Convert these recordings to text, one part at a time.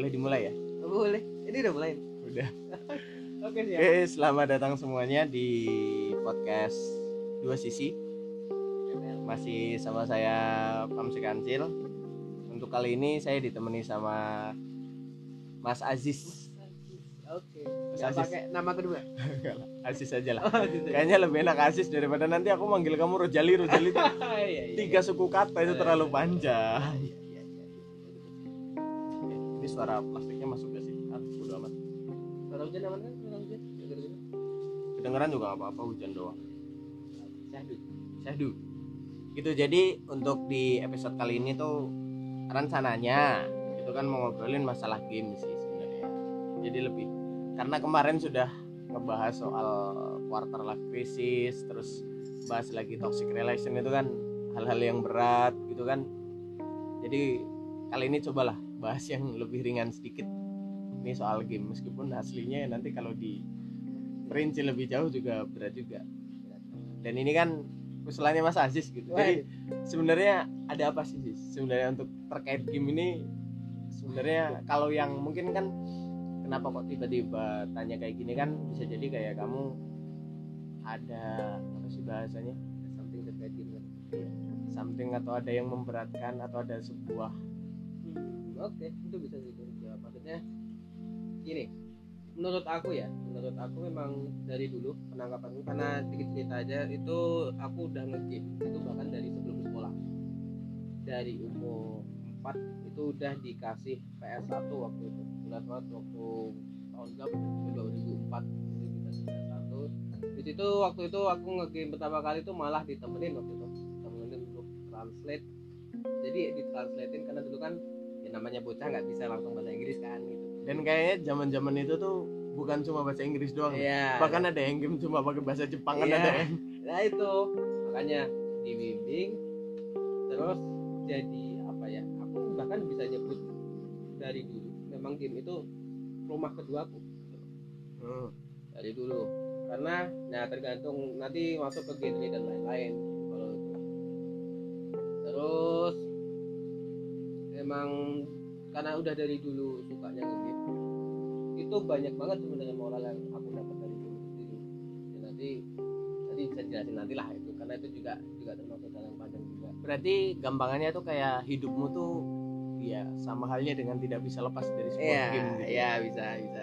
boleh dimulai ya? Oh, boleh. Ini udah mulai? Udah. Oke siap. Oke selamat datang semuanya di podcast dua sisi. Masih sama saya Pamsi Kancil untuk kali ini saya ditemani sama Mas Aziz. Oke. Aziz. pakai nama kedua? Aziz aja lah. Oh gitu kayaknya lebih enak Aziz daripada nanti aku manggil kamu Rojali Rojali. Itu iya, iya, tiga suku kata itu terlalu panjang suara plastiknya masuk gak sih? Ah, bodo amat. Suara hujan aman kan? Suara hujan? Kedengeran juga apa-apa hujan doang. Syahdu. Syahdu. Gitu jadi untuk di episode kali ini tuh rencananya itu kan mau ngobrolin masalah game sih sebenarnya. Jadi lebih karena kemarin sudah ngebahas soal quarter life crisis terus bahas lagi toxic relation itu kan hal-hal yang berat gitu kan. Jadi kali ini cobalah bahas yang lebih ringan sedikit. Ini soal game meskipun aslinya nanti kalau di perinci lebih jauh juga berat juga. Dan ini kan usulannya Mas Aziz gitu. Jadi sebenarnya ada apa sih sebenarnya untuk terkait game ini sebenarnya kalau yang mungkin kan kenapa kok tiba-tiba tanya kayak gini kan bisa jadi kayak kamu ada apa sih bahasanya? Something terkait game. Something atau ada yang memberatkan atau ada sebuah Oke itu bisa dijawab maksudnya gini menurut aku ya menurut aku memang dari dulu penangkapanku karena sedikit cerita aja itu aku udah ngegame itu bahkan dari sebelum sekolah. Dari umur 4 itu udah dikasih PS1 waktu itu. Jelas banget waktu tahun berapa? Tuh? 2004 itu dikasih PS1 di situ waktu itu aku ngegame pertama kali itu malah ditemenin waktu itu. Ditemenin untuk translate. Jadi ditranslatein karena dulu kan ya namanya bocah nggak bisa langsung bahasa Inggris kan gitu dan kayaknya zaman-zaman itu tuh bukan cuma bahasa Inggris doang Iya. bahkan ada yang game cuma pakai bahasa Jepang kan Iya. ada yang nah itu makanya dibimbing terus jadi apa ya aku bahkan bisa nyebut dari dulu memang game itu rumah keduaku Hmm. dari dulu karena nah tergantung nanti masuk ke genre dan lain-lain kalau itu terus emang karena udah dari dulu sukanya game itu banyak banget sebenarnya moral yang aku dapat dari itu sendiri. Ya, nanti nanti bisa jelasin nanti lah itu karena itu juga juga termasuk dalam panjang juga. Berarti gampangannya tuh kayak hidupmu tuh ya sama halnya dengan tidak bisa lepas dari sebuah iya game gitu. iya bisa bisa.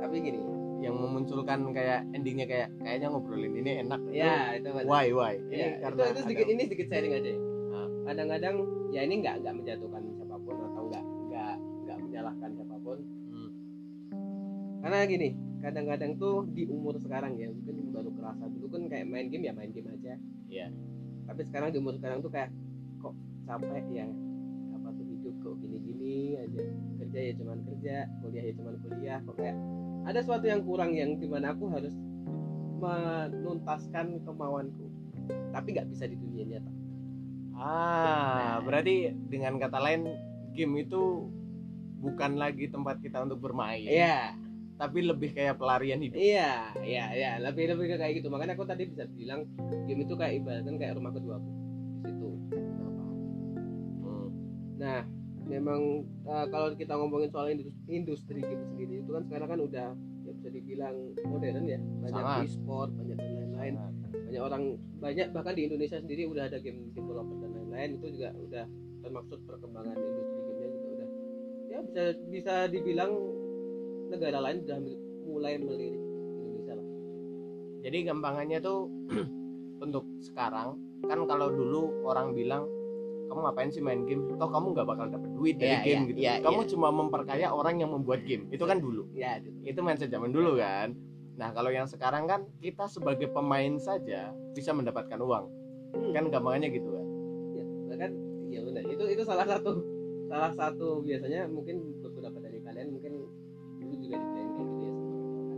Tapi gini. Yang memunculkan kayak endingnya kayak kayaknya ngobrolin ini enak. Ya itu Itu why why? Ini Ya, karena itu, itu sedikit ada- ini sedikit sharing aja ya. Kadang-kadang ya ini nggak nggak menjatuhkan siapa pun atau nggak nggak nggak menyalahkan siapa pun. Hmm. Karena gini, kadang-kadang tuh di umur sekarang ya mungkin baru kerasa dulu kan kayak main game ya main game aja. Iya. Tapi sekarang di umur sekarang tuh kayak kok capek ya apa tuh hidup kok gini-gini aja kerja ya cuman kerja kuliah ya cuman kuliah kok kayak ada sesuatu yang kurang yang di mana aku harus menuntaskan kemauanku tapi nggak bisa di dunia nyata ah Nah. berarti dengan kata lain game itu bukan lagi tempat kita untuk bermain iya tapi lebih kayak pelarian hidup iya iya iya lebih lebih kayak gitu makanya aku tadi bisa bilang game itu kayak ibaratkan kayak rumah kedua aku di situ? Hmm. nah memang eh, kalau kita ngomongin soal industri, industri game sendiri itu kan sekarang kan udah ya bisa dibilang modern ya banyak e-sport banyak dan lain-lain Sangat. Banyak orang banyak bahkan di Indonesia sendiri udah ada game developer dan lain-lain itu juga udah termaksud perkembangan industri gamenya juga udah. Ya bisa bisa dibilang negara lain udah mil- mulai melirik Indonesia lah. Jadi gampangannya tuh untuk sekarang kan kalau dulu orang bilang kamu ngapain sih main game? Toh kamu nggak bakal dapet duit dari Iya, game iya, gitu. iya, kamu iya. cuma memperkaya orang yang membuat game. Itu kan dulu. Gitu. itu mindset zaman dulu kan nah kalau yang sekarang kan kita sebagai pemain saja bisa mendapatkan uang. Hmm. kan gampangannya gitu kan ya, bahkan ya benar. Itu itu salah satu salah satu biasanya mungkin beberapa dari kalian mungkin dulu juga dibilang kayak gitu ya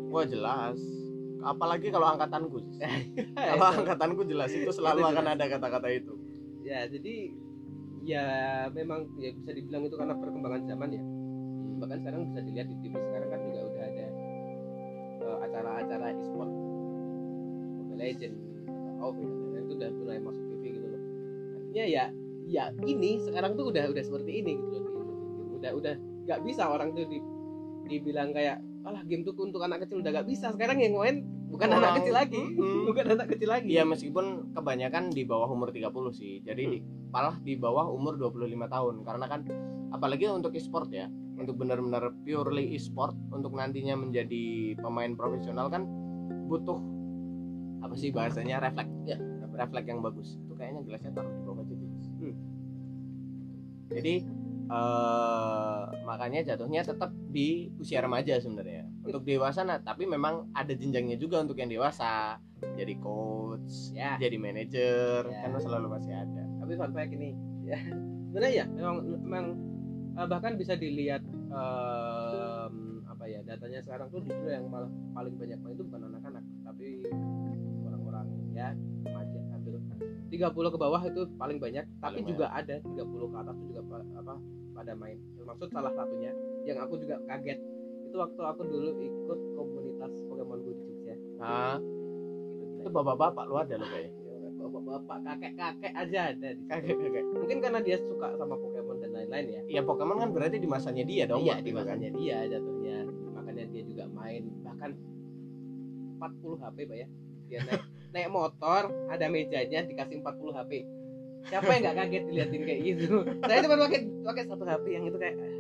wah jelas. Apalagi kalau angkatanku Sis. Ya, kalau angkatanku jelas itu selalu Itu akan jelas. ada kata-kata itu. Ya jadi ya memang ya bisa dibilang itu karena perkembangan zaman ya. Bahkan sekarang bisa dilihat di TV sekarang kan acara-acara e-sport Mobile Legend atau dan lain-lain itu udah mulai masuk TV gitu loh artinya ya ya ini sekarang tuh udah udah seperti ini gitu loh udah udah nggak bisa orang tuh di, dibilang kayak alah game tuh untuk anak kecil udah gak bisa sekarang yang main bukan Orang- anak kecil lagi Hmm. bukan anak kecil lagi Iya meskipun kebanyakan di bawah umur 30 sih. Jadi Hmm. di, malah di bawah umur 25 tahun karena kan apalagi untuk e-sport ya. Untuk benar-benar purely e-sport untuk nantinya menjadi pemain profesional kan butuh apa sih bahasanya refleks Ya. refleks yang bagus. Itu kayaknya gelasnya taruh di bawah aja. Hmm. Jadi eh makanya jatuhnya tetap di usia remaja sebenarnya. Untuk dewasa nah, tapi memang ada jenjangnya juga untuk yang dewasa. Jadi coach, ya jadi manajer Ya. kan selalu masih ada tapi fun fact ini ya sebenarnya ya memang memang eh, bahkan bisa dilihat em, apa ya datanya sekarang tuh justru yang malah paling banyak main itu bukan anak-anak tapi orang-orang ya remaja hampir 30 ke bawah itu paling banyak. Tapi Paling juga ada 30 ke atas itu juga pa- apa pada main. Termasuk salah satunya yang aku juga kaget itu waktu aku dulu ikut komunitas Pokemon Go di Jogja. Itu bapak-bapak lu ada loh kayaknya Ya, bapak-bapak kakek-kakek aja ada di kakek kakek mungkin karena dia suka sama Pokemon lain-lain ya. Ya Pokemon kan berarti di masanya dia dong iya di kan. masanya dia jatuhnya. Makanya dia juga main bahkan 40 HP pak ya. Dia naik naik motor ada mejanya dikasih 40 HP siapa yang nggak kaget diliatin kayak gitu? Saya cuma pakai pakai satu HP yang itu kayak "Ah,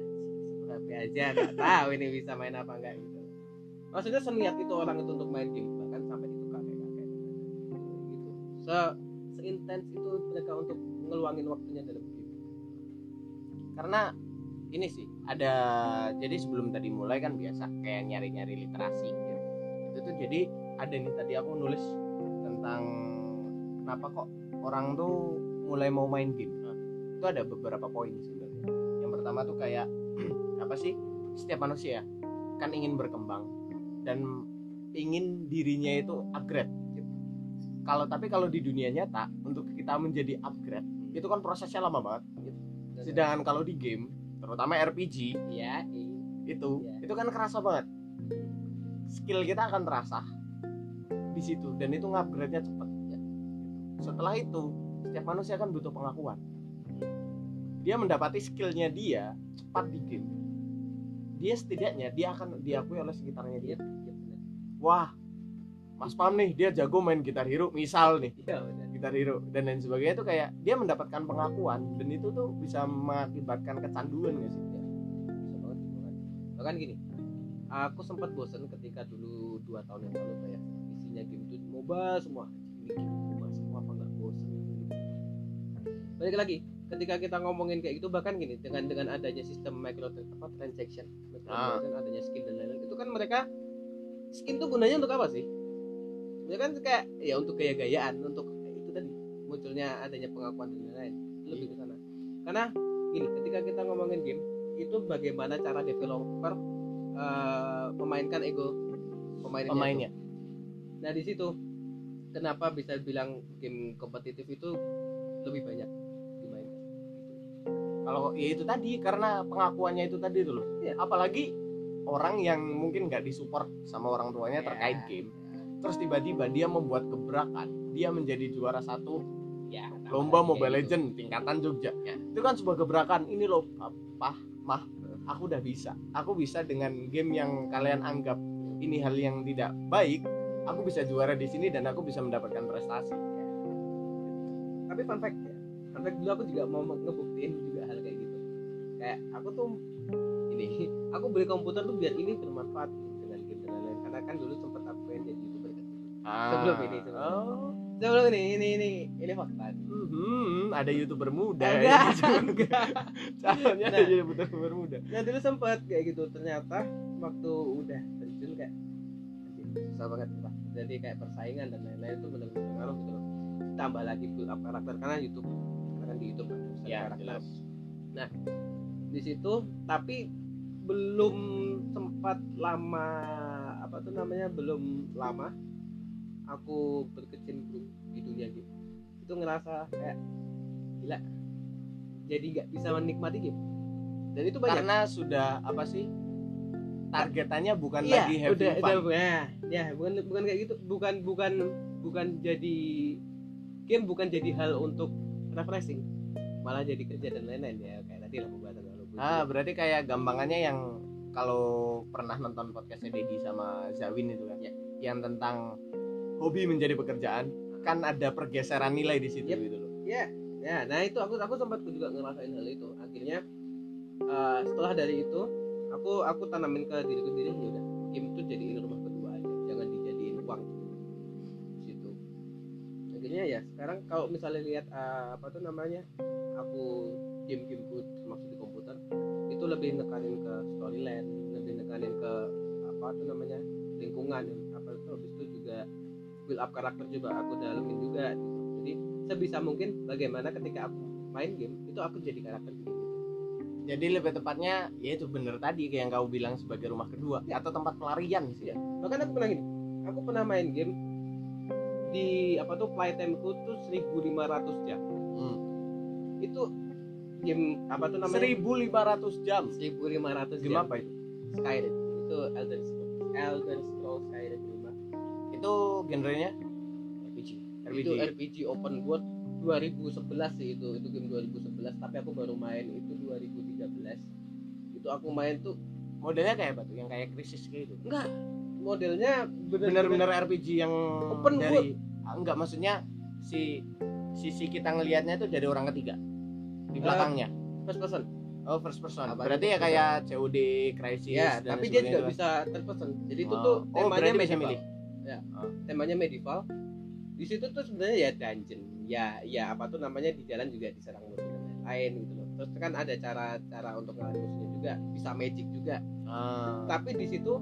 satu HP aja nggak tahu ini bisa main apa enggak gitu. Maksudnya seniat itu orang itu untuk main game bahkan sampai itu kakek kakek gitu. Se seintens itu mereka untuk ngeluangin waktunya dalam karena ini sih ada jadi sebelum tadi mulai kan biasa kayak nyari-nyari literasi gitu. itu tuh jadi ada nih tadi aku nulis tentang kenapa kok orang tuh mulai mau main game. Itu ada beberapa poin sebenarnya. Yang pertama tuh kayak apa sih setiap manusia kan ingin berkembang dan ingin dirinya itu upgrade. Kalau tapi kalau di dunia nyata untuk kita menjadi upgrade itu kan prosesnya lama banget sedangkan kalau di game terutama RPG iya iya. itu Iya. itu kan kerasa banget skill kita akan terasa di situ dan itu ngupgrade-nya cepet Ya. setelah itu setiap manusia kan butuh pengakuan dia mendapati skillnya dia cepat di game dia setidaknya dia akan diakui oleh sekitarnya dia Iya, iya wah Mas Pam nih dia jago main gitar hero misal nih benar. Gitar hero dan lain sebagainya itu kayak dia mendapatkan pengakuan dan itu tuh bisa mengakibatkan kecanduan gak sih? Bisa banget bahkan gini aku sempat bosen ketika dulu dua tahun yang lalu kayak isinya game itu MOBA semua MOBA semua apa nggak bosen gitu. Balik lagi ketika kita ngomongin kayak gitu bahkan gini dengan dengan adanya sistem micro apa transaction microtransaction adanya skin dan lain-lain itu kan mereka skin tuh gunanya untuk apa sih? Sebenarnya kan kayak ya untuk gaya-gayaan untuk munculnya adanya pengakuan dan lain-lain lebih ke sana karena gini ketika kita ngomongin game itu bagaimana cara developer eh, memainkan ego pemainnya pemainnya itu. nah di situ kenapa bisa bilang game kompetitif itu lebih banyak dimainkan kalau ya itu tadi karena pengakuannya itu tadi loh Iya. apalagi orang yang mungkin nggak disupport sama orang tuanya Ya. terkait game terus tiba-tiba dia membuat gebrakan dia menjadi juara satu ya lomba Mobile gitu. Legend tingkatan Jogja. Ya. itu kan sebuah gebrakan ini loh papa mah aku udah bisa. Aku bisa dengan game yang kalian anggap ini hal yang tidak baik aku bisa juara di sini dan aku bisa mendapatkan prestasi. Tapi fun fact ya fun fact dulu aku juga mau ngebuktiin juga hal kayak gitu. Kayak aku tuh ini aku beli komputer tuh biar ini bermanfaat dengan game dan lain-lain karena kan dulu sempet aku pengen jadi youtuber kan. Sebelum ini, sebelum oh. Sebelum ini ini ini ini fakta. Hmm, ada youtuber muda enggak ya. calonnya ada Nah. youtuber muda. Nah dulu sempet kayak gitu ternyata waktu udah terjun kayak susah banget lah jadi kayak persaingan dan lain-lain itu benar-benar pengaruh gitu loh. Tambah lagi build up karakter karena YouTube karena kan di YouTube kan ya karakter. jelas. Di situ tapi belum sempat lama apa tuh namanya belum lama aku berkecimpung di dunia game. Itu ngerasa kayak gila jadi nggak bisa menikmati game. Dan itu banyak. Karena sudah apa sih targetannya bukan iya lagi having udah, fun. udah ya, ya bukan bukan kayak gitu. Bukan bukan bukan jadi game bukan jadi hal untuk refreshing malah jadi kerja dan lain-lain. Ya kayak tadi lah pembahasan ah berarti kayak gampangannya yang kalau pernah nonton podcastnya Dedi sama Zawin itu kan Ya. yang tentang hobi menjadi pekerjaan. Kan ada pergeseran nilai di situ Yep. gitu loh. Ya ya. Nah itu aku aku sempat juga ngerasain hal itu. Akhirnya eh, setelah dari itu aku aku tanamin ke diriku sendiri ya udah game itu jadiin rumah kedua aja. Jangan dijadiin uang. Di situ akhirnya ya sekarang kalau misalnya lihat eh, apa tuh namanya aku game-gameku termasuk di komputer itu lebih nekanin ke storyline lebih nekanin ke apa tuh namanya lingkungan. Apa itu habis itu juga build up karakter juga aku dalemin juga gitu. jadi sebisa mungkin bagaimana ketika aku main game itu aku jadi karakter di game itu. jadi lebih tepatnya ya itu bener tadi kayak yang kau bilang sebagai rumah kedua Ya. atau tempat pelarian sih Ya. bahkan aku pernah gini aku pernah main game di apa tuh playtimeku tuh 1500 jam hmm. itu game apa tuh namanya 1500 jam 1500 game jam apa itu Skyrim itu Elden Scrolls Elden Scrolls Skyrim 5 itu genrenya? RPG. RPG. Itu RPG open world 2011 sih itu itu game 2011 tapi aku baru main itu 2013 itu aku main tuh modelnya kayak apa tuh? Yang kayak krisis kayak gitu? Enggak modelnya bener-bener RPG yang Open dari Ah, enggak maksudnya si sisi kita ngelihatnya itu dari orang ketiga. Di Eh, belakangnya. first person. Oh first person. Apa berarti itu ya kayak COD Crisis ya dan tapi dia juga itu bisa third person. Jadi itu Oh. tuh Oh, temanya berarti bisa milih. Ya. Oh. temanya medieval. Di situ tuh sebenarnya ya dungeon. Ya ya apa tuh namanya di jalan juga diserang musuh dan lain-lain gitu loh. Terus kan ada cara-cara untuk ngalahin musuhnya juga. Bisa magic juga. Ah. tapi di situ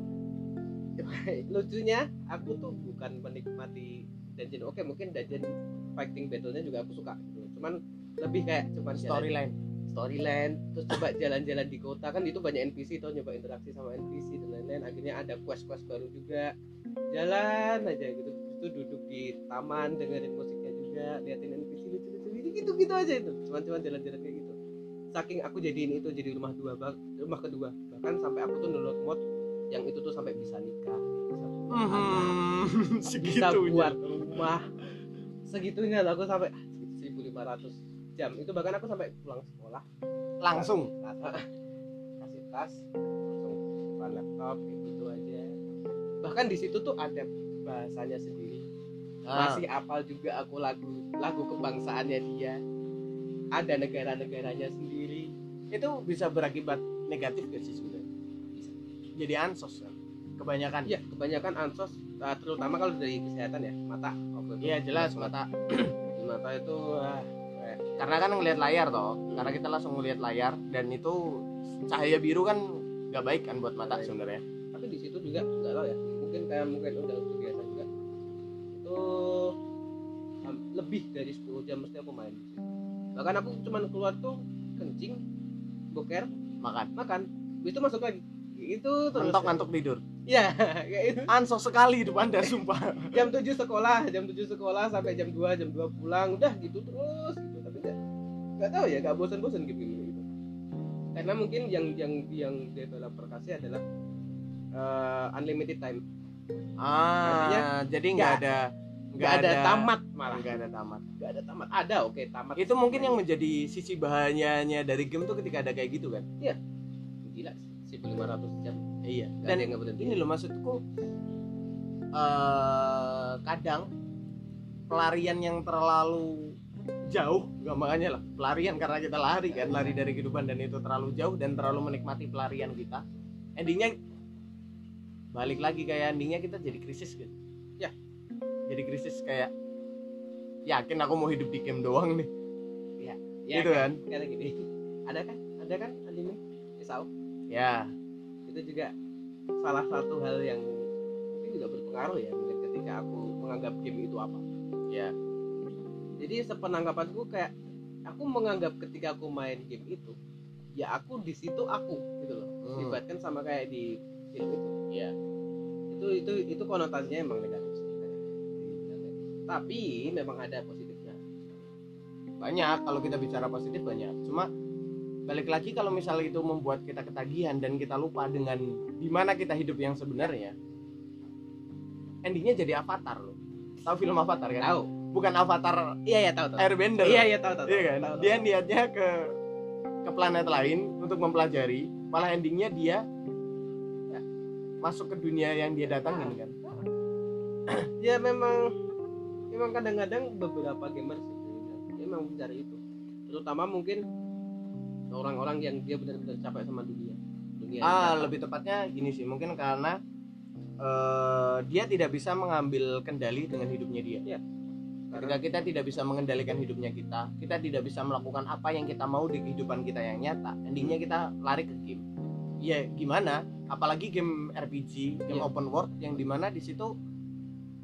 lucunya aku tuh bukan menikmati dungeon. Oke mungkin dungeon fighting battle-nya juga aku suka gitu. cuman lebih kayak cuman storyline. Storyline. Terus coba jalan-jalan di kota. Kan itu banyak NPC tuh nyoba interaksi sama NPC lain-lain akhirnya ada quest-quest baru juga. Jalan aja gitu. Itu duduk di taman dengerin musiknya juga liatin NPC lucu-lucu gitu gitu gitu aja itu. Cuman-cuman jalan-jalan kayak gitu. Saking aku jadiin itu jadi rumah dua bang rumah kedua. Bahkan sampai aku tuh download mod yang itu tuh sampai bisa nikah. Bisa punya anak, Hmm, bisa buat rumah. Segitunya lah aku sampai ah, 1500 jam. Itu bahkan aku sampai pulang sekolah. Langsung? Tas, kasih tas depan laptop gitu aja. Bahkan di situ tuh ada bahasanya sendiri. Ah. masih apal juga aku lagu lagu kebangsaannya dia. Ada negara-negaranya sendiri. Itu bisa berakibat negatif gak sih sebenarnya? Jadi ansos kan kebanyakan? Ya kebanyakan ansos uh, terutama kalau dari kesehatan ya mata. Iya jelas mata. Mata itu kayak karena kan ngelihat layar toh. Karena kita langsung ngelihat layar dan itu cahaya biru kan gak baik kan buat mata sebenarnya. Tapi di situ juga nggak tahu ya. Mungkin kayak mungkin udah kebiasaan juga. Itu lebih dari 10 jam mesti aku main di situ. Bahkan aku cuman keluar tuh kencing boker makan. makan. Habis itu masuk lagi. Itu terus ngantuk ngantuk tidur. Ya kayak itu. Ansos sekali hidup anda sumpah. Jam 7 sekolah jam 7 sekolah sampai jam 2 jam 2 pulang. Udah gitu terus gitu. Tapi nggak nggak tahu ya nggak bosan-bosan gitu karena mungkin yang yang yang developer kasih adalah uh, unlimited time. Ah Artinya, jadi nggak ada nggak ada, tamat malah. nggak ada tamat. Nggak ada tamat. Ada oke tamat. Itu mungkin yang menjadi sisi bahagianya dari game tuh ketika ada kayak gitu kan? Gila sih 1500 jam. Iya nggak dan ada ini loh maksudku eh kadang pelarian yang terlalu jauh gak makanya lah pelarian karena kita lari kan lari dari kehidupan dan itu terlalu jauh dan terlalu menikmati pelarian kita. Endingnya balik lagi kayak endingnya kita jadi krisis gitu. Ya. jadi krisis kayak yakin aku mau hidup di game doang nih. Ya gitu kan? kayak gini. Ada kan ada kan anime Isau ya. Itu juga salah satu hal yang mungkin juga berpengaruh ya ketika aku menganggap game itu apa. Ya jadi sepenanggapanku kayak aku menganggap ketika aku main game itu ya aku di situ aku gitu loh. Hmm. dilibatkan sama kayak di film itu. Ya itu itu itu konotasinya emang negatif sih. Tapi memang ada positifnya. Banyak kalau kita bicara positif banyak. Cuma balik lagi kalau misalnya itu membuat kita ketagihan dan kita lupa dengan di mana kita hidup yang sebenarnya endingnya jadi avatar loh. Tahu film avatar kan? Tahu bukan avatar. Iya iya tahu tahu. Airbender. Iya iya tahu tahu iya kan? tahu, tahu. dia niatnya ke ke planet lain untuk mempelajari. Malah endingnya dia ya, masuk ke dunia yang dia datangin kan. Ya memang memang kadang-kadang beberapa gamers itu dia memang mencari itu. Terutama mungkin orang-orang yang dia benar-benar capek sama dunia. Dunia ah lebih tepatnya gini sih mungkin karena eh, dia tidak bisa mengambil kendali dengan hidupnya dia. Iya. Ketika kita tidak bisa mengendalikan hidupnya kita kita tidak bisa melakukan apa yang kita mau di kehidupan kita yang nyata endingnya kita lari ke game ya gimana apalagi game RPG game Iya. open world yang di mana di situ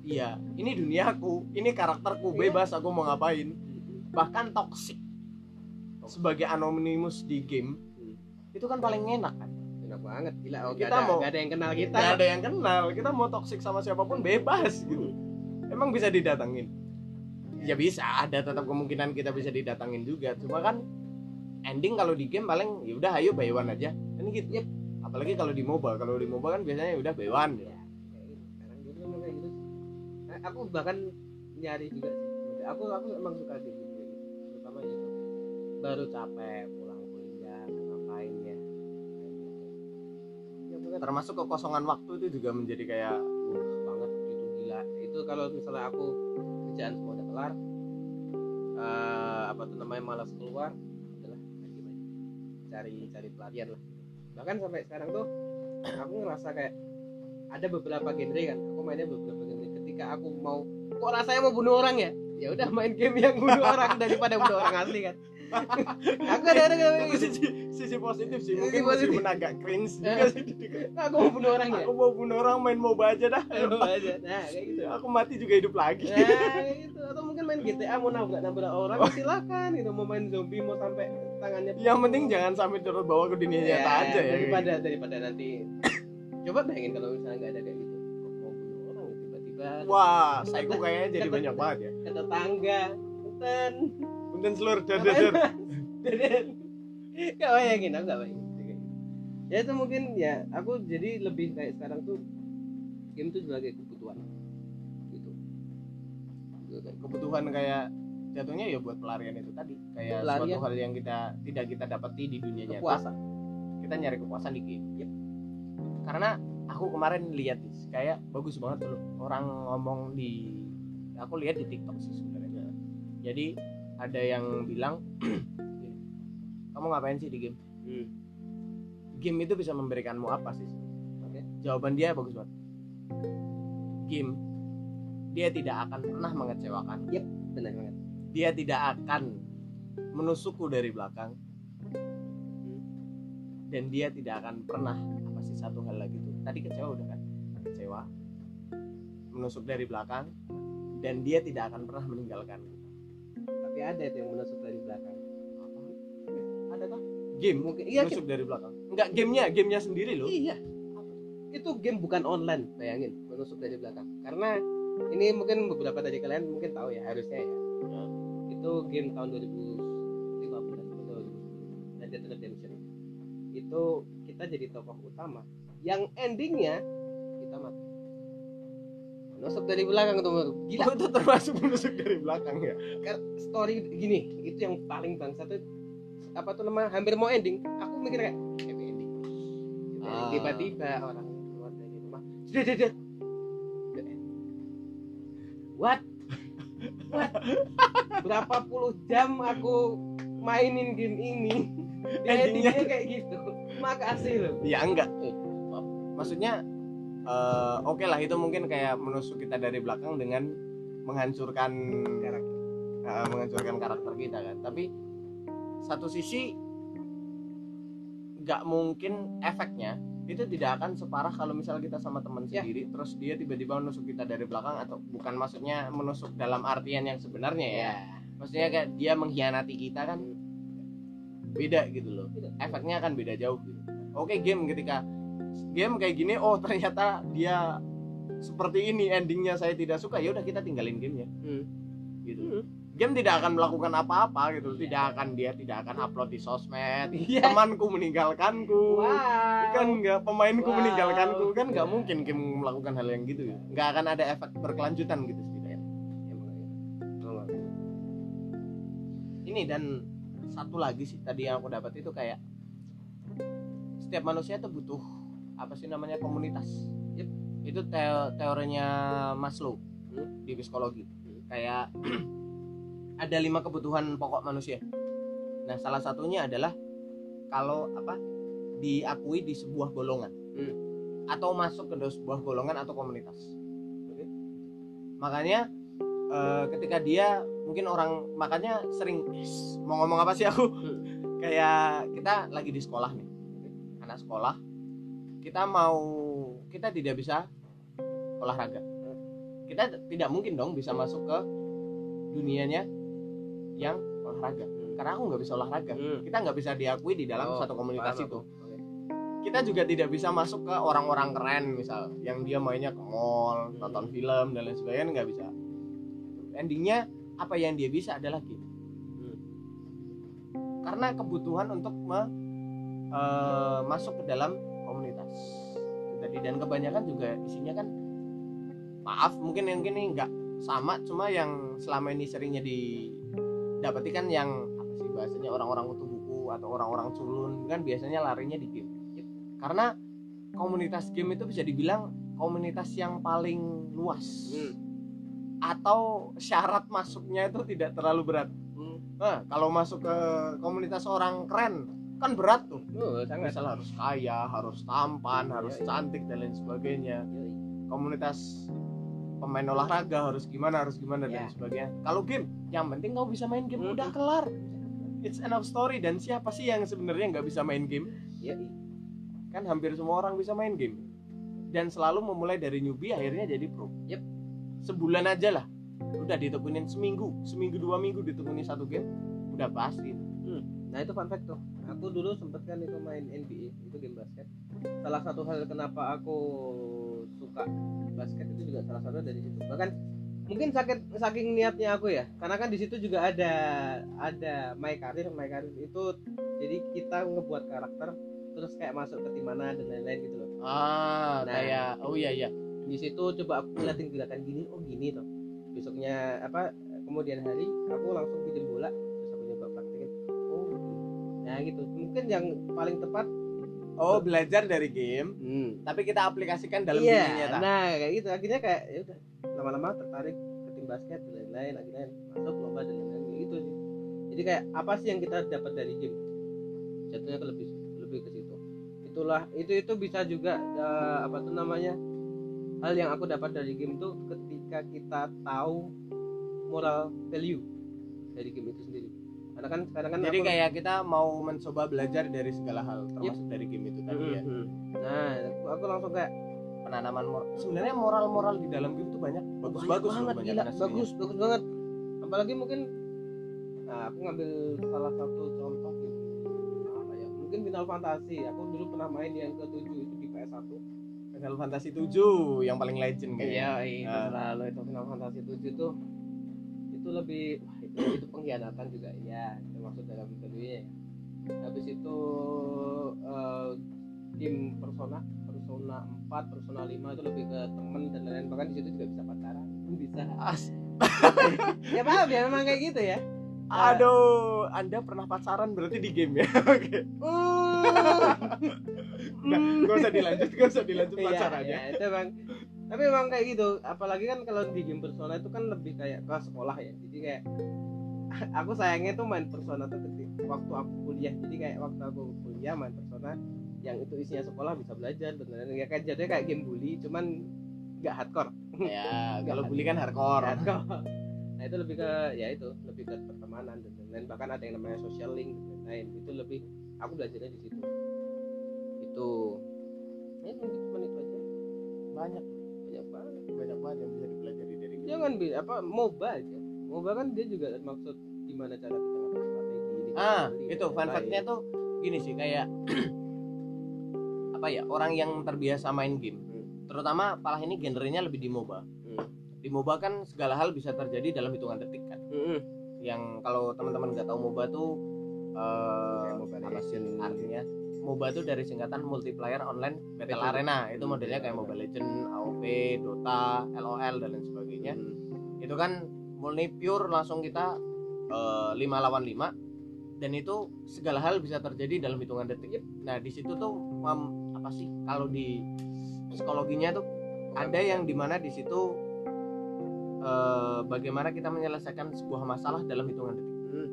Iya, ini duniaku, ini karakterku, Iya. bebas aku mau ngapain. Bahkan toxic sebagai anonymous di game Hmm. itu kan paling enak kan. enak banget gila oh, Kita ada, mau- nggak ada yang kenal kita Gak ada yang kenal, kita mau toxic sama siapa pun bebas gitu. Emang bisa didatangin? Ya bisa, ada tetap kemungkinan kita bisa didatangin juga. Cuma kan ending kalau di game paling ya udah ayo buy one aja. Kan gitu. Yep. Apalagi kalau di MOBA, kalau di MOBA kan biasanya ya udah buy one. Ya, kayak gitu. sekarang kayak gitu. Nah, aku bahkan nyari juga sih aku aku emang suka game gitu gitu terutama itu baru capek pulang kuliah ngapain ya gitu. ya Termasuk kekosongan waktu itu juga menjadi kayak Wah, banget itu gila itu kalau misalnya aku kerjaan semua udah kelar. Eh, apa tuh namanya malas keluar adalah cari cari pelarian lah. Bahkan sampai sekarang tuh aku ngerasa kayak ada beberapa genre kan. Aku mainnya beberapa genre. Ketika aku mau kok rasanya mau bunuh orang ya? Ya udah main game yang bunuh orang daripada bunuh orang asli kan aku ada ada kayak gitu. sisi, sisi positif sih. Sisi mungkin positif. meskipun agak cringe juga Eh. sih. aku mau bunuh orang ya? Aku mau bunuh orang main MOBA aja dah. Aduh, aja. Nah kayak gitu. Aku mati juga hidup lagi. Nah, gitu. Atau mungkin main GTA mau nabrak nabrak orang Oh. silakan gitu. Mau main zombie mau sampai tangannya yang penting jangan sampai turut bawa ke dunia Ya, nyata aja ya daripada daripada nanti coba bayangin kalau misalnya nggak ada kayak gitu. Mau bunuh orang tiba-tiba wah psycho kayaknya jadi Kata- banyak banget ya. Ke tetangga. Punten punten seluruh dar dar dar. Gak bayangin aku gak bayangin. Ya itu mungkin ya aku jadi lebih kayak sekarang tuh game tuh sebagai kebutuhan. Gitu. Kebutuhan kayak jatuhnya ya buat pelarian itu tadi. Kayak Pelarian. suatu hal yang kita tidak kita dapati di dunia nyata. Kepuasan. Kita nyari kepuasan di game. Yep. karena aku kemarin lihat kayak bagus banget tuh orang ngomong di aku lihat di TikTok sih sebenarnya. Jadi ada yang bilang kamu ngapain sih di game? Hmm. game itu bisa memberikanmu apa sih? Oke. jawaban dia bagus banget. Game dia tidak akan pernah mengecewakan. Benar banget. Dia tidak akan menusukku dari belakang. Dan dia tidak akan pernah apa sih satu hal lagi tuh. Tadi kecewa udah kan? Kecewa menusuk dari belakang dan dia tidak akan pernah meninggalkan tapi ada itu yang menusuk dari belakang ada kan game mungkin iya menusuk dari belakang enggak gamenya gamenya sendiri loh Iya. Itu game bukan online, bayangin, menusuk dari belakang. Karena ini mungkin beberapa dari kalian mungkin tahu ya, harusnya ya. Ya. Itu game tahun 2015 atau 2010, Red Dead Redemption. Itu kita jadi tokoh utama yang endingnya kita mati. Menusuk dari belakang tuh, gila. itu termasuk menusuk dari belakang ya Kan story gini, itu yang paling bangsa tuh apa tuh nama hampir mau ending. Aku mikir kayak happy ending. Ah. Tiba-tiba orang keluar dari rumah. Sudah, sudah, sudah. What? What? Berapa puluh jam aku mainin game ini? Endingnya- endingnya kayak gitu. Makasih loh. ya enggak maksudnya eh, oke lah itu mungkin kayak menusuk kita dari belakang dengan menghancurkan Karakter. eh, menghancurkan karakter kita kan tapi satu sisi nggak mungkin efeknya itu tidak akan separah kalau misal kita sama teman Ya. sendiri terus dia tiba-tiba menusuk kita dari belakang atau bukan maksudnya menusuk dalam artian yang sebenarnya ya Ya. maksudnya kayak dia mengkhianati kita kan beda gitu loh Beda. efeknya akan beda jauh gitu oke game ketika game kayak gini oh ternyata dia seperti ini endingnya saya tidak suka ya udah kita tinggalin gamenya Hmm. gitu Hmm. game tidak akan melakukan apa-apa gitu Iya. tidak akan dia tidak akan upload di sosmed Iya. temanku meninggalkanku Wow. kan nggak pemainku Wow. meninggalkanku kan nggak Iya. mungkin game melakukan hal yang gitu ya nggak akan ada efek berkelanjutan gitu setidaknya. Emang. ini dan satu lagi sih tadi yang aku dapat itu kayak setiap manusia itu butuh apa sih namanya komunitas Yep. itu teo- teorinya Maslow Hmm. di psikologi Hmm. kayak ada lima kebutuhan pokok manusia nah salah satunya adalah kalau apa diakui di sebuah golongan Hmm. atau masuk ke sebuah golongan atau komunitas Oke. makanya eh, ketika dia mungkin orang makanya sering "Is, mau ngomong apa sih aku Hmm. kayak kita lagi di sekolah nih anak sekolah kita mau kita tidak bisa olahraga kita tidak mungkin dong bisa masuk ke dunianya yang olahraga Hmm. karena aku nggak bisa olahraga Hmm. kita nggak bisa diakui di dalam Oh, satu komunitas paham itu kita juga tidak bisa masuk ke orang-orang keren misal yang dia mainnya ke mall Hmm. nonton film dan lain sebagainya nggak bisa endingnya apa yang dia bisa adalah game Hmm. karena kebutuhan untuk me- eh, masuk ke dalam komunitas Itu tadi dan kebanyakan juga isinya kan maaf mungkin yang ini nggak sama cuma yang selama ini seringnya didapati kan yang apa sih bahasanya orang-orang kutu buku atau orang-orang culun kan biasanya larinya di game karena komunitas game itu bisa dibilang komunitas yang paling luas Hmm. atau syarat masuknya itu tidak terlalu berat Hmm. Nah, kalau masuk ke komunitas orang keren kan berat tuh. Sangat. Misal harus kaya, harus tampan, Iya, harus iya. cantik dan lain sebagainya. Yoi. Komunitas pemain olahraga harus gimana, harus gimana dan Iya. sebagainya. Kalau game, yang penting kau bisa main game Mm-mm. udah kelar. It's enough story dan siapa sih yang sebenarnya nggak bisa main game? Yoi. Kan hampir semua orang bisa main game. Dan selalu memulai dari newbie akhirnya jadi pro. Yep. Sebulan aja lah. Udah ditekunin seminggu, seminggu dua minggu ditekunin satu game, udah pasti. Nah itu fun fact tuh. Aku dulu sempet kan itu main NBA, itu game basket. Salah satu hal kenapa aku suka basket itu juga salah satu dari situ. Bahkan mungkin sakit saking niatnya aku ya, karena kan di situ juga ada ada my career, my career itu jadi kita ngebuat karakter terus kayak masuk ke tim mana dan lain-lain gitu loh. Ah, Nah. kayak oh iya iya. Di situ coba aku ngeliatin gerakan gini, oh gini toh. Besoknya apa kemudian hari aku langsung pinjam bola nah gitu. Mungkin yang paling tepat Oh, belajar dari game, Hmm. tapi kita aplikasikan dalam iya, dunia nyata. nah kayak gitu akhirnya kayak ya udah lama-lama tertarik ke tim basket dan lain-lain akhirnya masuk lomba dan lain-lain gitu sih jadi kayak apa sih yang kita dapat dari game jatuhnya ke lebih lebih ke situ itulah itu itu bisa juga eh, apa tuh namanya hal yang aku dapat dari game tuh ketika kita tahu moral value dari game itu sendiri karena kan sekarang kan Jadi aku- kayak kita mau mencoba belajar dari segala hal, termasuk dari game itu tadi ya. Mhm. nah aku, langsung kayak Penanaman moral. Sebenarnya moral-moral di dalam game tuh banyak, bagus-bagus loh banget banyak gila, bagus bagus banget apalagi mungkin nah aku ngambil salah satu contoh gitu apa ya mungkin Final Fantasy aku dulu pernah main yang ke 7 itu di PS1 Final Fantasy 7 yang paling legend kayaknya. itu Ah. selalu itu Final Fantasy 7 tuh itu lebih itu, pengkhianatan juga ya termasuk dalam value ya habis itu eh, game Persona Persona 4 Persona 5 itu lebih ke temen dan lain-lain. Bahkan di situ juga bisa pacaran. Bisa. As ya paham ya memang kayak gitu ya. Aduh, Anda pernah pacaran berarti di game ya? Oke. Nah, gak usah dilanjut, gak usah dilanjut Iya, pacarannya. iya, itu emang tapi emang kayak gitu apalagi kan kalau di game persona itu kan lebih kayak ke sekolah ya. Jadi kayak aku sayangnya tuh main persona tuh ketika waktu aku kuliah. Jadi kayak waktu aku kuliah main persona yang itu isinya sekolah bisa belajar dan lain-lain. Ya kan jadinya kayak game bully cuman nggak hardcore. Ya, kalau bully kan hardcore. hardcore. Nah itu lebih ke ya itu lebih ke pertemanan dan lain-lain. Bahkan ada yang namanya social link dan lain-lain. Itu lebih aku belajarnya di situ. Itu. Ya cuma itu aja. Banyak, banyak banget yang bisa dipelajari dari jangan bi apa MOBA aja. MOBA kan dia juga maksud gimana cara kita ngatur strategi ini ah ini, itu fun fact-nya tuh gini sih kayak apa ya orang yang terbiasa main game. Hmm. terutama malah ini genrenya lebih di MOBA. Hmm. di MOBA kan segala hal bisa terjadi dalam hitungan detik kan. Mm-mm. yang kalau teman-teman nggak tahu MOBA tuh eh Mobile apa sih artinya MOBA tuh dari singkatan multiplayer online battle arena. Itu Hmm, modelnya kayak Mobile Legend, AOP, Dota, LOL dan lain sebagainya. Mm. itu kan murni pure langsung kita eh, 5 lawan 5 dan itu segala hal bisa terjadi dalam hitungan detik. Nah di situ tuh em, apa sih? Kalau di psikologinya tuh ada yang di mana di situ eh, bagaimana kita menyelesaikan sebuah masalah dalam hitungan detik. Hmm.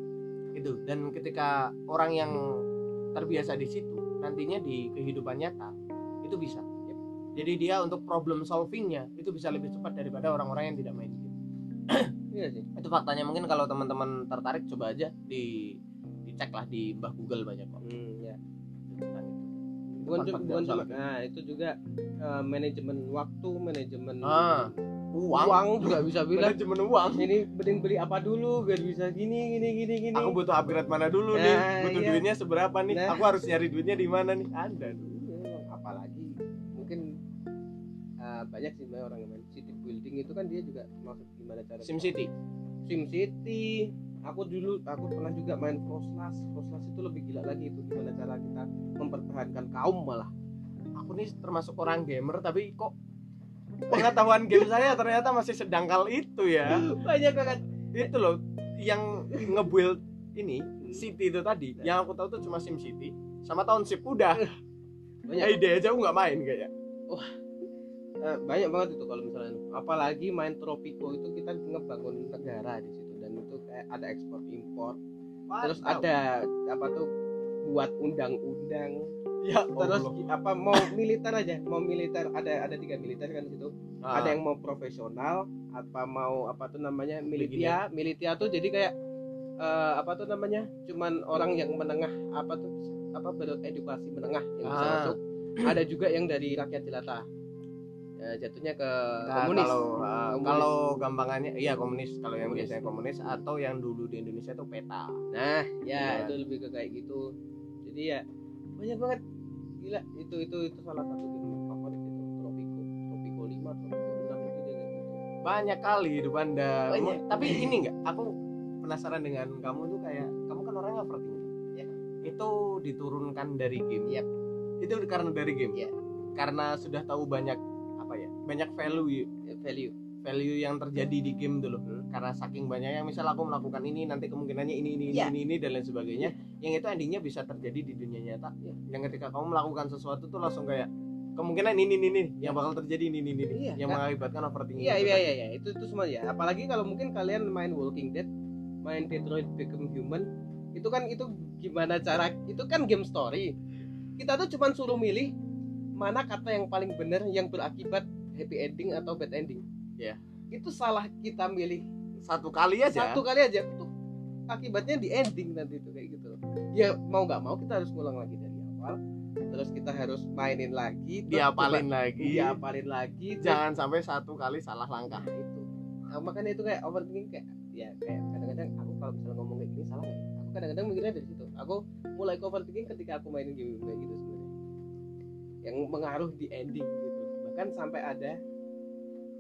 itu. Dan ketika orang yang terbiasa di situ nantinya di kehidupan nyata itu bisa. Jadi dia untuk problem solvingnya itu bisa lebih cepat daripada orang-orang yang tidak main game. Iya sih. Itu faktanya. Mungkin kalau teman-teman tertarik coba aja di dicek lah di Mbah Google banyak kok. Hmm, ya tentang itu. Bukan, fact bukan cuma game. nah itu juga eh, manajemen waktu manajemen Ah, uang, uang juga bisa bilang. Manajemen uang. Ini mending beli apa dulu biar bisa gini gini gini gini. Aku butuh upgrade mana dulu nih? Nah, butuh iya. duitnya seberapa nih? Nah. aku harus nyari duitnya di mana nih? Ada. Iya, apalagi mungkin eh, banyak sih sebenarnya orang yang main city building itu kan dia juga maksud gimana cara SimCity Sim City. Aku dulu aku pernah juga main Frostlas Frostlas itu lebih gila lagi itu gimana cara kita mempertahankan kaum malah. Aku nih termasuk orang gamer tapi kok pengetahuan game saya ternyata masih sedangkal itu ya. Banyak banget. Itu loh yang ngebuild ini City itu tadi. Yang aku tahu tuh cuma Sim City. Sama Township udah. Banyak ide aja aku nggak main kayaknya. Eh, banyak banget itu kalau misalnya. Apalagi main Tropico itu kita ngebangun negara di situ. Dan itu kayak ada ekspor impor terus ada apa tuh buat undang-undang. Ya terus gi- apa mau militer aja mau militer ada ada tiga militer kan di situ. Ah, ada yang mau profesional apa mau apa tuh namanya militia. Militia tuh jadi kayak eh, apa tuh namanya cuman orang yang menengah apa tuh apa beredukasi menengah yang bisa Ah. masuk. Ada juga yang dari rakyat jelata. Ya, jatuhnya ke Nah, komunis. kalau ah, Komunis. kalau gampangannya iya komunis. Kalau yang Komunis. biasanya komunis atau yang dulu di Indonesia tuh peta. Nah Iya. ya itu lebih ke kayak gitu jadi ya banyak banget. Gila itu itu itu salah satu game favorit itu Tropico. Tropico 5 Tropico 6 itu banyak kali hidup anda. Banyak. tapi ini enggak aku penasaran dengan kamu tuh kayak kamu kan orangnya overthinking. Ya. itu diturunkan dari game. Yap. itu karena dari game? Ya. karena sudah tahu banyak apa ya banyak value. Ya, value. Value yang terjadi di game dulu. Hmm. karena saking banyaknya misal aku melakukan ini nanti kemungkinannya ini ini Ya. ini ini dan lain sebagainya yang itu endingnya bisa terjadi di dunia nyata Ya. yang ketika kamu melakukan sesuatu tuh langsung kayak kemungkinan ini ini ini yang bakal terjadi ini ini ini Iya, yang kan? mengakibatkan overthinking Iya iya tadi. iya iya itu itu semua ya. Apalagi kalau mungkin kalian main Walking Dead, main Detroit Become Human, itu kan itu gimana cara itu kan game story. Kita tuh cuman suruh milih mana kata yang paling benar yang berakibat happy ending atau bad ending. Iya. Itu salah kita milih satu kali aja satu kali aja itu akibatnya di ending nanti itu. Ya mau nggak mau kita harus ngulang lagi dari awal. Terus kita harus mainin lagi, terus diapalin coba lagi. diapalin lagi, terus jangan sampai satu kali salah langkah. Nah itu. Nah, makanya itu kayak overthinking kayak ya kayak kadang-kadang aku kalau misalnya ngomong kayak gini salah nggak ya? Aku kadang-kadang mikirnya dari situ. Aku mulai overthinking ketika aku mainin game kayak gitu sebenarnya. Yang mengaruh di ending gitu. Bahkan sampai ada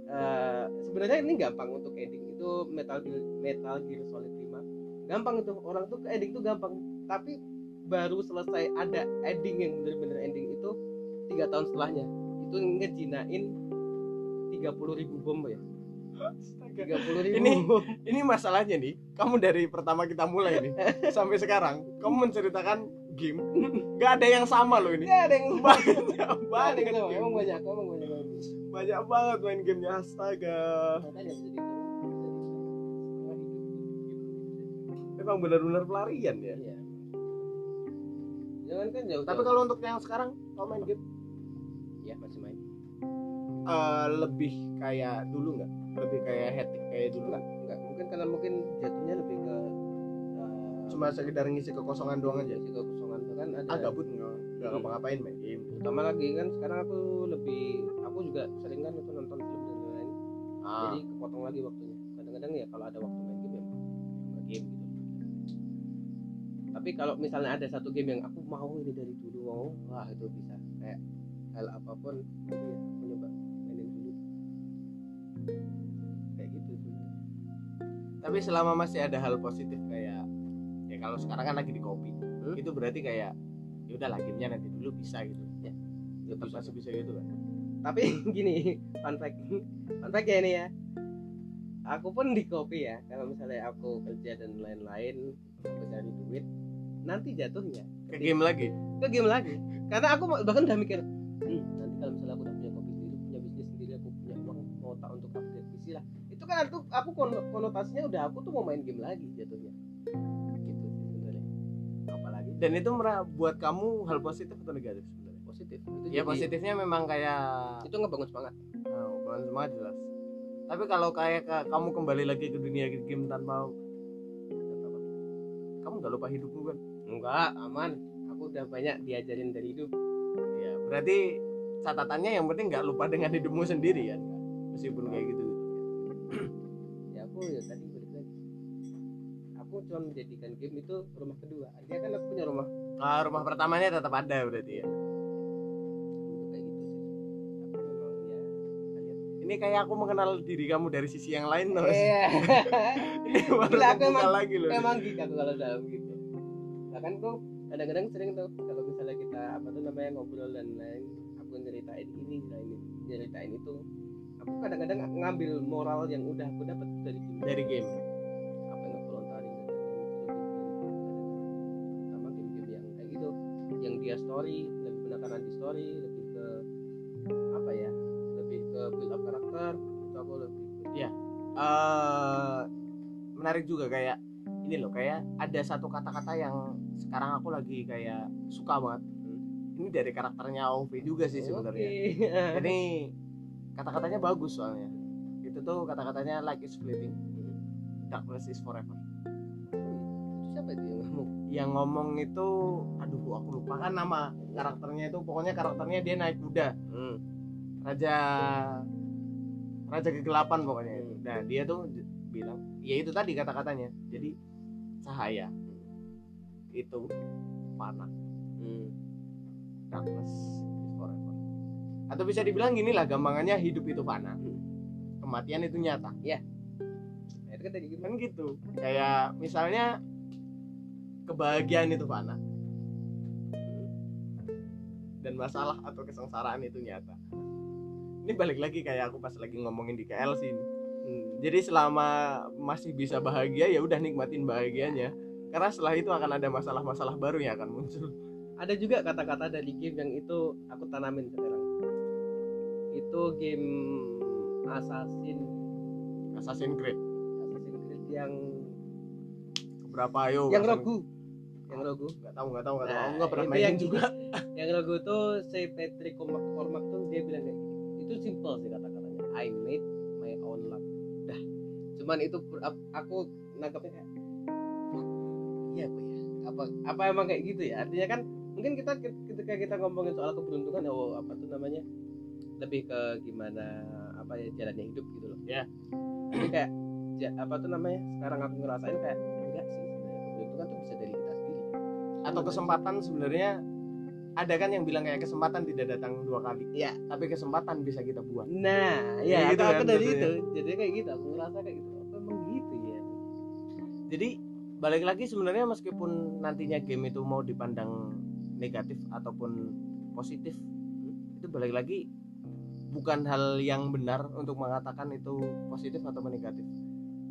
eh, sebenarnya ini gampang untuk ending. Itu Metal Gear, Metal Gear Solid 5 gampang itu. Orang tuh ke ending tuh gampang tapi baru selesai ada ending yang bener-bener ending itu tiga tahun setelahnya itu ngejinain 30.000 ribu bom ya 30.000 ribu Ini- ini masalahnya nih kamu dari pertama kita mulai nih sampai sekarang kamu menceritakan game nggak ada yang sama loh ini Nggak ada yang banyak banget game. emang banyak emang banyak banget banyak banget main gamenya astaga memang benar-benar pelarian ya iya jangan kan jauh tapi kalau untuk yang sekarang kamu main game? Ya masih main. Eh, lebih kayak dulu nggak? Lebih kayak hectic kayak dulu enggak enggak mungkin karena mungkin jatuhnya lebih ke eh, cuma sekedar ngisi kekosongan doang aja? Isi kekosongan kan ada ah gabut nggak? Nggak Hmm. ngapa-ngapain main game. Terutama lagi kan sekarang aku lebih aku juga sering kan itu nonton film dan lain-lain ah. Jadi kepotong lagi waktunya. Kadang-kadang ya kalau ada waktu tapi kalau misalnya ada satu game yang aku mau ini dari dulu mau wah itu bisa. Kayak hal apa pun ya aku nyoba mainin dulu. Kayak gitu tapi selama masih ada hal positif kayak ya kalau sekarang kan lagi di kopi Hmm? itu berarti kayak ya udah gamenya nanti dulu bisa gitu. Ya, tetap bisa. masih bisa gitu kan. Tapi gini fun fact fun fact ya ini ya. Aku pun di kopi ya kalau misalnya aku kerja dan lain-lain nanti jatuhnya. Ke game lagi? Ke game lagi. Karena aku bahkan udah mikir hmm, nanti kalau misalnya aku udah punya kopi sendiri punya bisnis sendiri aku punya uang mau tak untuk upgrade PC lah. Itu kan aku aku kon- konotasinya udah aku tuh mau main game lagi jatuhnya. Gitu sebenarnya. Apalagi dan itu mera- buat kamu hal positif atau negatif sebenarnya? Positif. Itu ya jadi- positifnya memang kayak itu ngebangun semangat. Oh, bukan semangat jelas. Tapi kalau kayak ka- kamu kembali lagi ke dunia game tanpa kamu nggak lupa hidupmu kan enggak aman. Aku udah banyak diajarin dari hidup. Ya berarti catatannya yang penting nggak lupa dengan hidupmu sendiri kan? Meskipun kayak gitu. Ya aku ya tadi balik lagi. Aku cuma menjadikan game itu rumah kedua. Artinya kan aku punya rumah. Nah, rumah pertamanya tetap ada berarti ya? Gitu ya ini kayak aku mengenal diri kamu dari sisi yang lain loh. Iya. ini baru aku emang- lagi loh. emang gitu aku kalau dalam gitu bahkan kok kadang-kadang sering tuh kalau misalnya kita apa tuh namanya ngobrol dan lain aku nyeritain ini nyeritain nyeritain itu. Aku kadang-kadang ngambil moral yang udah aku dapat dari game. Dari game? Apa yang volunteering dan lain-lain itu sama game-game yang kayak gitu yang dia story lebih menekan anti story lebih ke apa ya lebih ke build up karakter itu aku lebih ke eh menarik juga kayak ini loh kayak ada satu kata-kata yang sekarang aku lagi kayak suka banget. Ini dari karakternya OV juga sih sebenarnya. Oke. jadi kata-katanya bagus soalnya. Itu tuh kata-katanya like is fleeting. Darkness is forever. Itu siapa itu yang ngomong? Yang ngomong itu aduh aku lupa kan nama karakternya itu. Pokoknya karakternya dia naik kuda. Hmm. raja raja kegelapan pokoknya itu. Hmm. Nah dia tuh bilang, ya itu tadi kata-katanya. Jadi cahaya itu panah, Hmm. darkness is forever. Atau bisa dibilang gini lah, gampangannya hidup itu panah, Hmm. kematian itu nyata. Nah, itu kan tadi Kan gitu. Kayak misalnya kebahagiaan itu panah dan masalah atau kesengsaraan itu nyata. Ini balik lagi kayak aku pas lagi ngomongin di KL sih. ini. Hmm. Jadi selama masih bisa bahagia ya udah nikmatin bahagianya. Karena setelah itu akan ada masalah-masalah baru yang akan muncul. ada juga kata-kata dari game yang itu aku tanamin sekarang itu game Assassin Assassin's Creed Assassin's Creed yang berapa ayo? yang rogu yang rogu Nggak tahu nggak tahu nggak tahu. Nah, nggak pernah itu mainin yang- juga. yang rogu tuh si Patrick Cormac, Cormac tuh dia bilang kayak gini itu simple sih kata-katanya I made my own luck dah cuman itu aku nangkepnya kayak "Wah, apa ya apa apa emang kayak gitu ya artinya kan mungkin kita ketika kita ngomongin soal keberuntungan oh apa tuh namanya lebih ke gimana apa ya jalannya hidup gitu loh Ya. jadi kayak ja- apa tuh namanya sekarang aku ngerasain kayak enggak sih sebenarnya keberuntungan tuh bisa dari kita sendiri Atau kesempatan sebenarnya ada kan yang bilang kayak kesempatan tidak datang dua kali. Iya. Tapi kesempatan bisa kita buat. Nah, Ya ya, gitu aku, aku kan dari itu. Jadi kayak gitu, aku ngerasa kayak gitu. Apa emang gitu ya? Jadi balik lagi sebenarnya meskipun nantinya game itu mau dipandang negatif ataupun positif itu balik lagi bukan hal yang benar untuk mengatakan itu positif atau negatif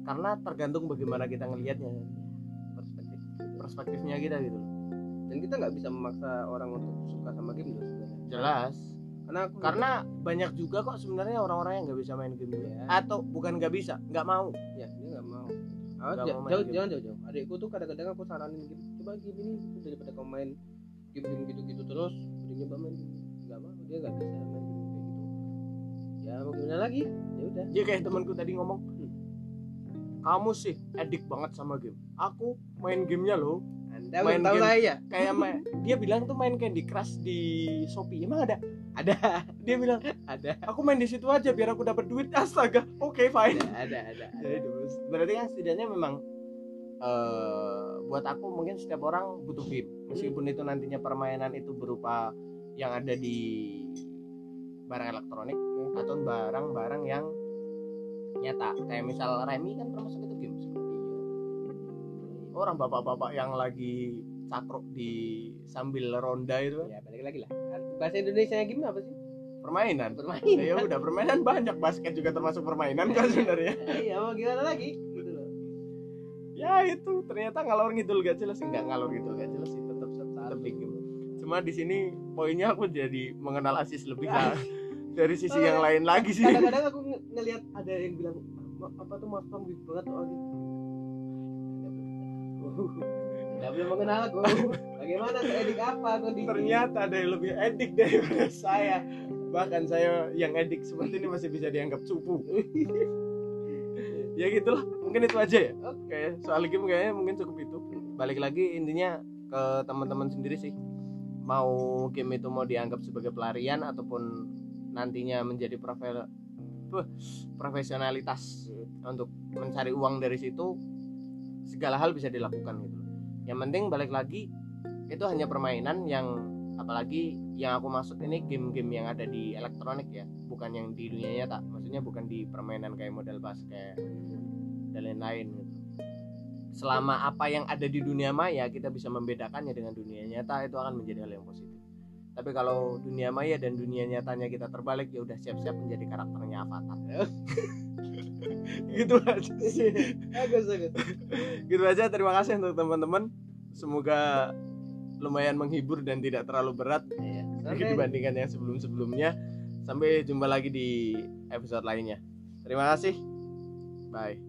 karena tergantung bagaimana kita ngelihatnya Perspektif. perspektifnya kita gitu loh. Dan kita nggak bisa memaksa orang untuk suka sama game loh sebenarnya. jelas Karena aku karena banyak juga kok sebenarnya orang-orang yang nggak bisa main game Ya. atau bukan nggak bisa nggak mau ya dia nggak mau. Ah, Nggak ja- mau jauh, game. jangan jauh jauh. Adikku tuh kadang-kadang aku saranin game. Coba game ini daripada kamu main game-game gitu-gitu terus, udah nyoba main. Nggak mau, dia nggak bisa main game kayak gitu. Ya mau gimana lagi? Ya udah. dia kayak temanku tadi ngomong Hmm. kamu sih edik banget sama game aku main gamenya loh Anda Main tahu game. saya. kayak main dia bilang tuh main Candy Crush di Shopee emang ada Ada, dia bilang ada, aku main di situ aja biar aku dapat duit astaga oke fine ada, ada, ada. Jadi itu, berarti kan setidaknya memang eh buat aku mungkin setiap orang butuh game meskipun itu nantinya permainan itu berupa yang ada di barang elektronik atau barang-barang yang nyata kayak misal Remi kan termasuk itu game sebenarnya orang bapak-bapak yang lagi cakruk di sambil ronda itu Ya balik lagi lah. Bahasa Indonesia gimana apa sih? permainan Bermain. ya udah permainan banyak basket juga termasuk permainan kan sebenarnya Iya mau gimana lagi? Gitu ya itu. Ternyata ngalor ngidul gak jelas. Enggak ngalor ngidul gak jelas sih tetap tetap di game cuma di sini poinnya aku jadi mengenal Asis lebih lah. Dari sisi yang lain lagi sih. kadang-kadang aku ng- ngelihat ada yang bilang "Ma- apa tuh mas Tom weak banget oh gitu. Tidak belum mengenal aku. Bagaimana seedik apa aku di ternyata ada yang lebih edik daripada saya. Bahkan saya yang edik seperti ini masih bisa dianggap cupu ya gitulah mungkin itu aja ya. Oke soal game kayaknya mungkin cukup itu. Balik lagi intinya ke teman-teman sendiri sih. Mau game itu mau dianggap sebagai pelarian ataupun nantinya menjadi Beuh, profesionalitas untuk mencari uang dari situ segala hal bisa dilakukan gitu. Yang penting balik lagi itu hanya permainan yang apalagi yang aku maksud ini game-game yang ada di elektronik ya bukan yang di dunia nyata. Maksudnya bukan di permainan kayak model basket dan lain-lain gitu. Selama apa yang ada di dunia maya kita bisa membedakannya dengan dunia nyata itu akan menjadi hal yang positif. Tapi kalau dunia maya dan dunia nyatanya kita terbalik ya udah siap-siap menjadi karakternya avatar. Gitu aja. Sih Bagus bagus. gitu aja. Terima kasih untuk teman-teman. Semoga lumayan menghibur dan tidak terlalu berat Iya. sedikit dibandingkan yang sebelum-sebelumnya. Sampai jumpa lagi di episode lainnya. Terima kasih. Bye